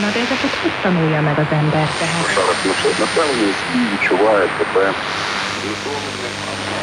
Na de ezeket hogy tanulja meg az ember? Tehát... Most arra.